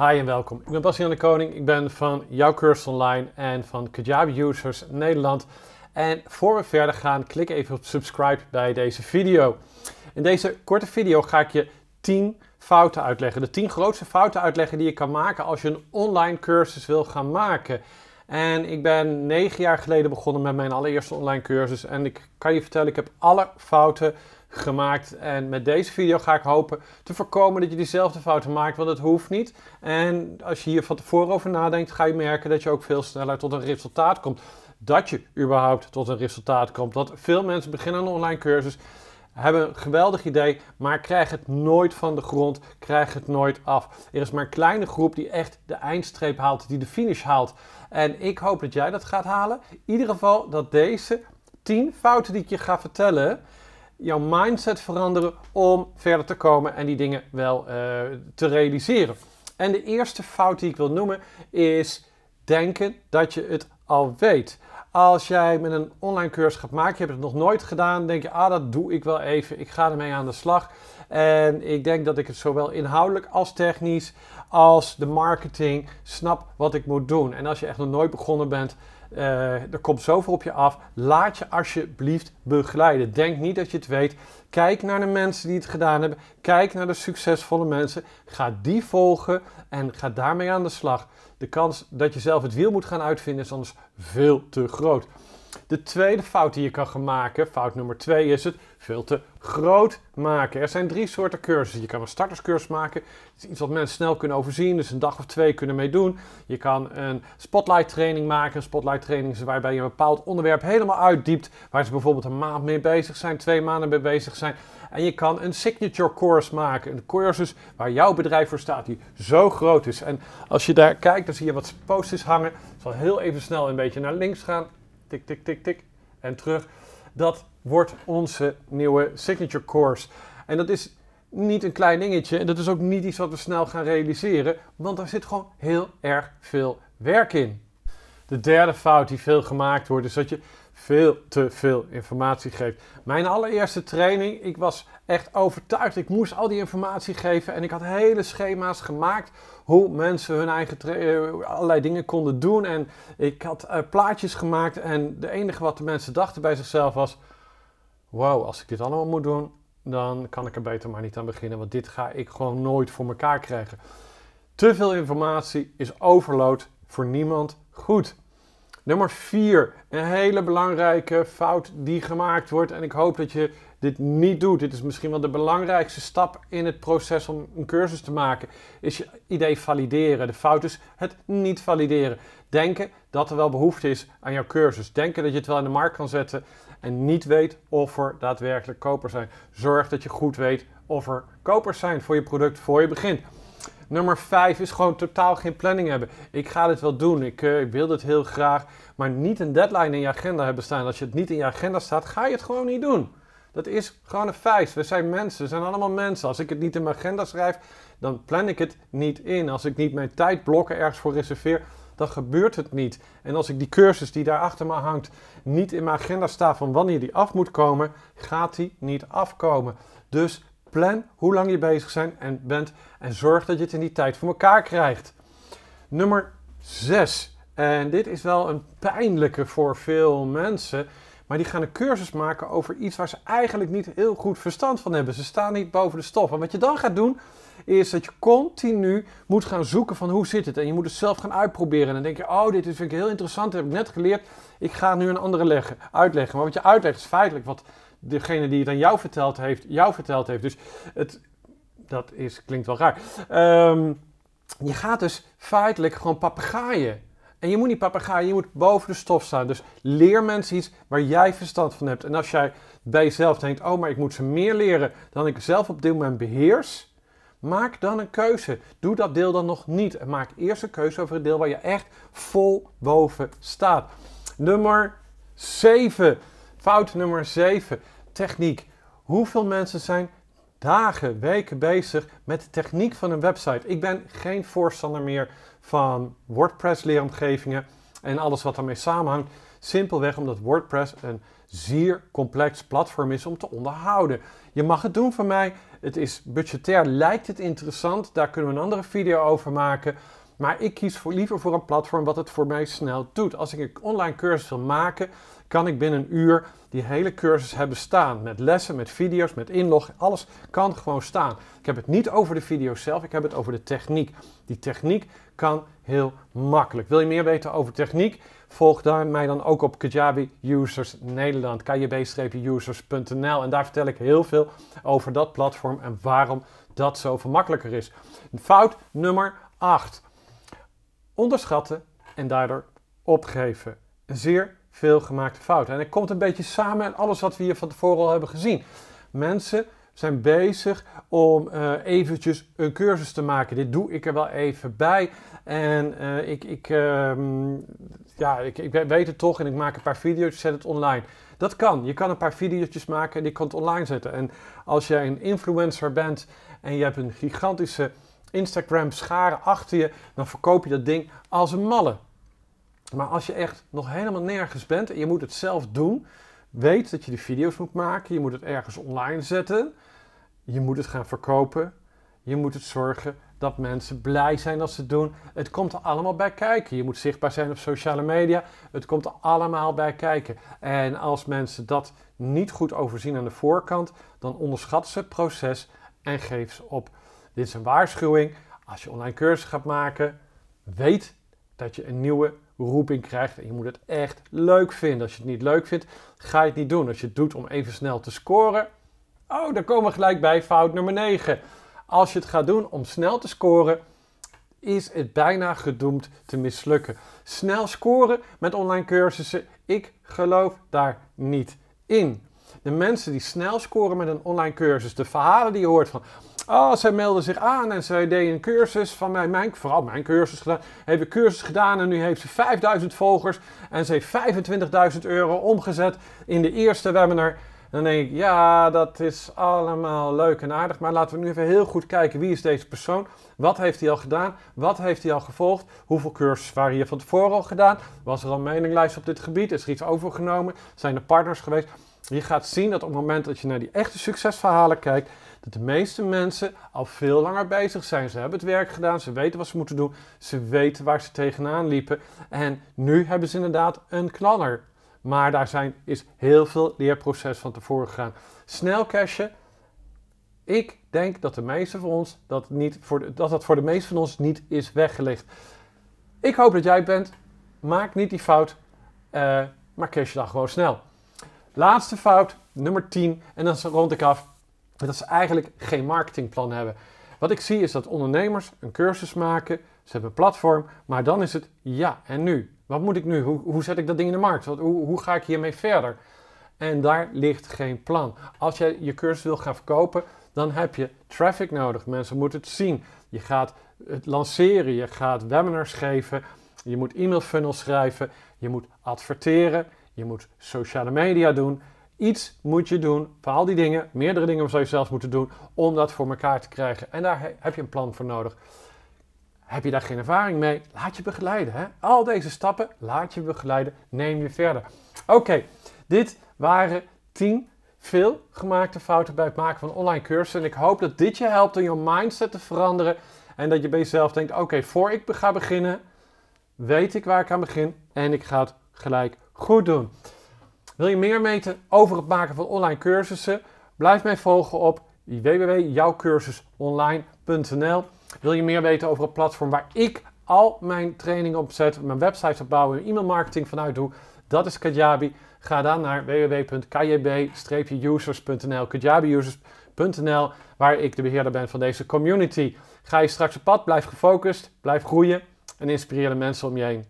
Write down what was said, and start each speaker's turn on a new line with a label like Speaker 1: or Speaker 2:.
Speaker 1: Hi en welkom. Ik ben Bastiaan de Koning. Ik ben van Jouw Cursus Online en van Kajabi Users Nederland. En voor we verder gaan, klik even op subscribe bij deze video. In deze korte video ga ik je 10 fouten uitleggen. De 10 grootste fouten uitleggen die je kan maken als je een online cursus wil gaan maken. En ik ben 9 jaar geleden begonnen met mijn allereerste online cursus. En ik kan je vertellen, ik heb alle fouten gemaakt. En met deze video ga ik hopen te voorkomen dat je diezelfde fouten maakt, want het hoeft niet. En als je hier van tevoren over nadenkt, ga je merken dat je ook veel sneller tot een resultaat komt. Dat je überhaupt tot een resultaat komt. Want veel mensen beginnen een online cursus, hebben een geweldig idee, maar krijgen het nooit van de grond, krijgen het nooit af. Er is maar een kleine groep die echt de eindstreep haalt, die de finish haalt. En ik hoop dat jij dat gaat halen. In ieder geval dat deze 10 fouten die ik je ga vertellen, jouw mindset veranderen om verder te komen en die dingen wel uh, te realiseren. En de eerste fout die ik wil noemen is denken dat je het al weet. Als jij met een online cursus gaat maken, je hebt het nog nooit gedaan, denk je, ah, dat doe ik wel even, ik ga ermee aan de slag. En ik denk dat ik het zowel inhoudelijk als technisch, als de marketing snap wat ik moet doen. En als je echt nog nooit begonnen bent, er komt zoveel op je af. Laat je alsjeblieft begeleiden. Denk niet dat je het weet. Kijk naar de mensen die het gedaan hebben. Kijk naar de succesvolle mensen. Ga die volgen en ga daarmee aan de slag. De kans dat je zelf het wiel moet gaan uitvinden is anders veel te groot. De tweede fout die je kan gaan maken, fout nummer twee, is het veel te groot maken. Er zijn drie soorten cursussen. Je kan een starterscursus maken. Dat is iets wat mensen snel kunnen overzien, dus een dag of twee kunnen meedoen. Je kan een spotlight training maken. Een spotlight training waarbij je een bepaald onderwerp helemaal uitdiept, waar ze bijvoorbeeld een maand mee bezig zijn, twee maanden mee bezig zijn. En je kan een signature course maken, een cursus waar jouw bedrijf voor staat, die zo groot is. En als je daar kijkt, dan zie je wat posters hangen. Ik zal heel even snel een beetje naar links gaan tik, tik, tik, tik en terug. Dat wordt onze nieuwe signature course. En dat is niet een klein dingetje en dat is ook niet iets wat we snel gaan realiseren, want daar zit gewoon heel erg veel werk in. De derde fout die veel gemaakt wordt is dat je veel te veel informatie geeft. Mijn allereerste training, ik was echt overtuigd. Ik moest al die informatie geven en ik had hele schema's gemaakt hoe mensen hun eigen uh, allerlei dingen konden doen. En ik had uh, plaatjes gemaakt en de enige wat de mensen dachten bij zichzelf was: wow, als ik dit allemaal moet doen, dan kan ik er beter maar niet aan beginnen, want dit ga ik gewoon nooit voor elkaar krijgen. Te veel informatie is overload voor niemand goed. Nummer 4, een hele belangrijke fout die gemaakt wordt. En ik hoop dat je dit niet doet. Dit is misschien wel de belangrijkste stap in het proces om een cursus te maken. Is je idee valideren. De fout is het niet valideren. Denken dat er wel behoefte is aan jouw cursus. Denken dat je het wel in de markt kan zetten. En niet weet of er daadwerkelijk kopers zijn. Zorg dat je goed weet of er kopers zijn voor je product voor je begint. Nummer 5 is gewoon totaal geen planning hebben. Ik ga dit wel doen, ik, uh, ik wil dit heel graag, maar niet een deadline in je agenda hebben staan. Als je het niet in je agenda staat, ga je het gewoon niet doen. Dat is gewoon een feit. We zijn mensen, we zijn allemaal mensen. Als ik het niet in mijn agenda schrijf, dan plan ik het niet in. Als ik niet mijn tijdblokken ergens voor reserveer, dan gebeurt het niet. En als ik die cursus die daar achter me hangt niet in mijn agenda sta van wanneer die af moet komen, gaat die niet afkomen. Dus Plan hoe lang je bezig zijn en bent en zorg dat je het in die tijd voor elkaar krijgt. Nummer 6. En dit is wel een pijnlijke voor veel mensen. Maar die gaan een cursus maken over iets waar ze eigenlijk niet heel goed verstand van hebben. Ze staan niet boven de stof. En wat je dan gaat doen, is dat je continu moet gaan zoeken van hoe zit het. En je moet het zelf gaan uitproberen. En dan denk je, oh, dit vind ik heel interessant. Dat heb ik net geleerd. Ik ga nu een andere leggen, uitleggen. Maar wat je uitlegt is feitelijk wat degene die het aan jou verteld heeft, jou verteld heeft. Dus het, dat is, klinkt wel raar. Um, je gaat dus feitelijk gewoon papegaaien. En je moet niet papegaaien, je moet boven de stof staan. Dus leer mensen iets waar jij verstand van hebt. En als jij bij jezelf denkt, oh, maar ik moet ze meer leren dan ik zelf op dit moment beheers. Maak dan een keuze. Doe dat deel dan nog niet. En maak eerst een keuze over het deel waar je echt vol boven staat. Nummer 7. Fout nummer 7, techniek. Hoeveel mensen zijn dagen, weken bezig met de techniek van een website? Ik ben geen voorstander meer van WordPress leeromgevingen en alles wat daarmee samenhangt. Simpelweg omdat WordPress een zeer complex platform is om te onderhouden. Je mag het doen van mij Het is budgetair, lijkt het interessant. Daar kunnen we een andere video over maken. Maar ik kies voor, liever voor een platform wat het voor mij snel doet. Als ik een online cursus wil maken, kan ik binnen een uur die hele cursus hebben staan. Met lessen, met video's, met inlog. Alles kan gewoon staan. Ik heb het niet over de video zelf, ik heb het over de techniek. Die techniek kan heel makkelijk. Wil je meer weten over techniek? Volg dan mij dan ook op Kajabi Users Nederland, kjb-users.nl. En daar vertel ik heel veel over dat platform en waarom dat zoveel makkelijker is. Fout nummer 8. Onderschatten en daardoor opgeven. Een zeer veel gemaakte fouten. En het komt een beetje samen met alles wat we hier van tevoren al hebben gezien. Mensen zijn bezig om uh, eventjes een cursus te maken. Dit doe ik er wel even bij. En uh, ik, ik, uh, ja, ik, ik, weet het toch en ik maak een paar video's, zet het online. Dat kan. Je kan een paar video's maken en die kan het online zetten. En als jij een influencer bent en je hebt een gigantische Instagram schare achter je, dan verkoop je dat ding als een malle. Maar als je echt nog helemaal nergens bent en je moet het zelf doen, weet dat je de video's moet maken, je moet het ergens online zetten, je moet het gaan verkopen, je moet het zorgen dat mensen blij zijn als ze het doen. Het komt er allemaal bij kijken. Je moet zichtbaar zijn op sociale media. Het komt er allemaal bij kijken. En als mensen dat niet goed overzien aan de voorkant, dan onderschatten ze het proces en geven ze op. Dit is een waarschuwing. Als je online cursus gaat maken, weet dat je een nieuwe roeping krijgt. En je moet het echt leuk vinden. Als je het niet leuk vindt, ga je het niet doen. Als je het doet om even snel te scoren. Oh, dan komen we gelijk bij fout nummer 9. Als je het gaat doen om snel te scoren, is het bijna gedoemd te mislukken. Snel scoren met online cursussen, ik geloof daar niet in. De mensen die snel scoren met een online cursus, de verhalen die je hoort van, Oh, zij meldde zich aan en zij deed een cursus van mij, mijn, vooral mijn cursus gedaan. Heeft een cursus gedaan en nu heeft ze 5000 volgers en ze heeft 25.000 euro omgezet in de eerste webinar. Dan denk ik, ja, dat is allemaal leuk en aardig, maar laten we nu even heel goed kijken wie is deze persoon? Wat heeft hij al gedaan? Wat heeft hij al gevolgd? Hoeveel cursussen waren hier van tevoren al gedaan? Was er al meninglijst op dit gebied? Is er iets overgenomen? Zijn er partners geweest? Je gaat zien dat op het moment dat je naar die echte succesverhalen kijkt, dat de meeste mensen al veel langer bezig zijn. Ze hebben het werk gedaan, ze weten wat ze moeten doen, ze weten waar ze tegenaan liepen. En nu hebben ze inderdaad een knaller. Maar daar zijn, is heel veel leerproces van tevoren gegaan. Snel cashen. Ik denk dat de meeste van ons dat, niet voor dat dat voor de meeste van ons niet is weggelegd. Ik hoop dat jij bent. Maak niet die fout. Uh, maar cash je dan gewoon snel. Laatste fout, nummer 10. En dan rond ik af dat ze eigenlijk geen marketingplan hebben. Wat ik zie is dat ondernemers een cursus maken, ze hebben een platform, maar dan is het ja en nu. Wat moet ik nu? Hoe, hoe zet ik dat ding in de markt? Hoe, hoe ga ik hiermee verder? En daar ligt geen plan. Als jij je cursus wil gaan verkopen, dan heb je traffic nodig. Mensen moeten het zien. Je gaat het lanceren, je gaat webinars geven, je moet e-mail funnels schrijven, je moet adverteren, je moet sociale media doen. Iets moet je doen, voor al die dingen, meerdere dingen zou je zelfs moeten doen om dat voor elkaar te krijgen. En daar heb je een plan voor nodig. Heb je daar geen ervaring mee? Laat je begeleiden. Hè? Al deze stappen, laat je begeleiden, neem je verder. Oké, dit waren 10 veel gemaakte fouten bij het maken van online cursussen. En ik hoop dat dit je helpt om je mindset te veranderen. En dat je bij jezelf denkt, oké, voor ik ga beginnen, weet ik waar ik aan begin. En ik ga het gelijk goed doen. Wil je meer weten over het maken van online cursussen? Blijf mij volgen op www.jouwcursusonline.nl. Wil je meer weten over het platform waar ik al mijn trainingen op zet, mijn websites opbouwen en e-mailmarketing vanuit doe? Dat is Kajabi. Ga dan naar www.kjb-users.nl, kajabiusers.nl, waar ik de beheerder ben van deze community. Ga je straks op pad, blijf gefocust, blijf groeien en inspireer de mensen om je heen.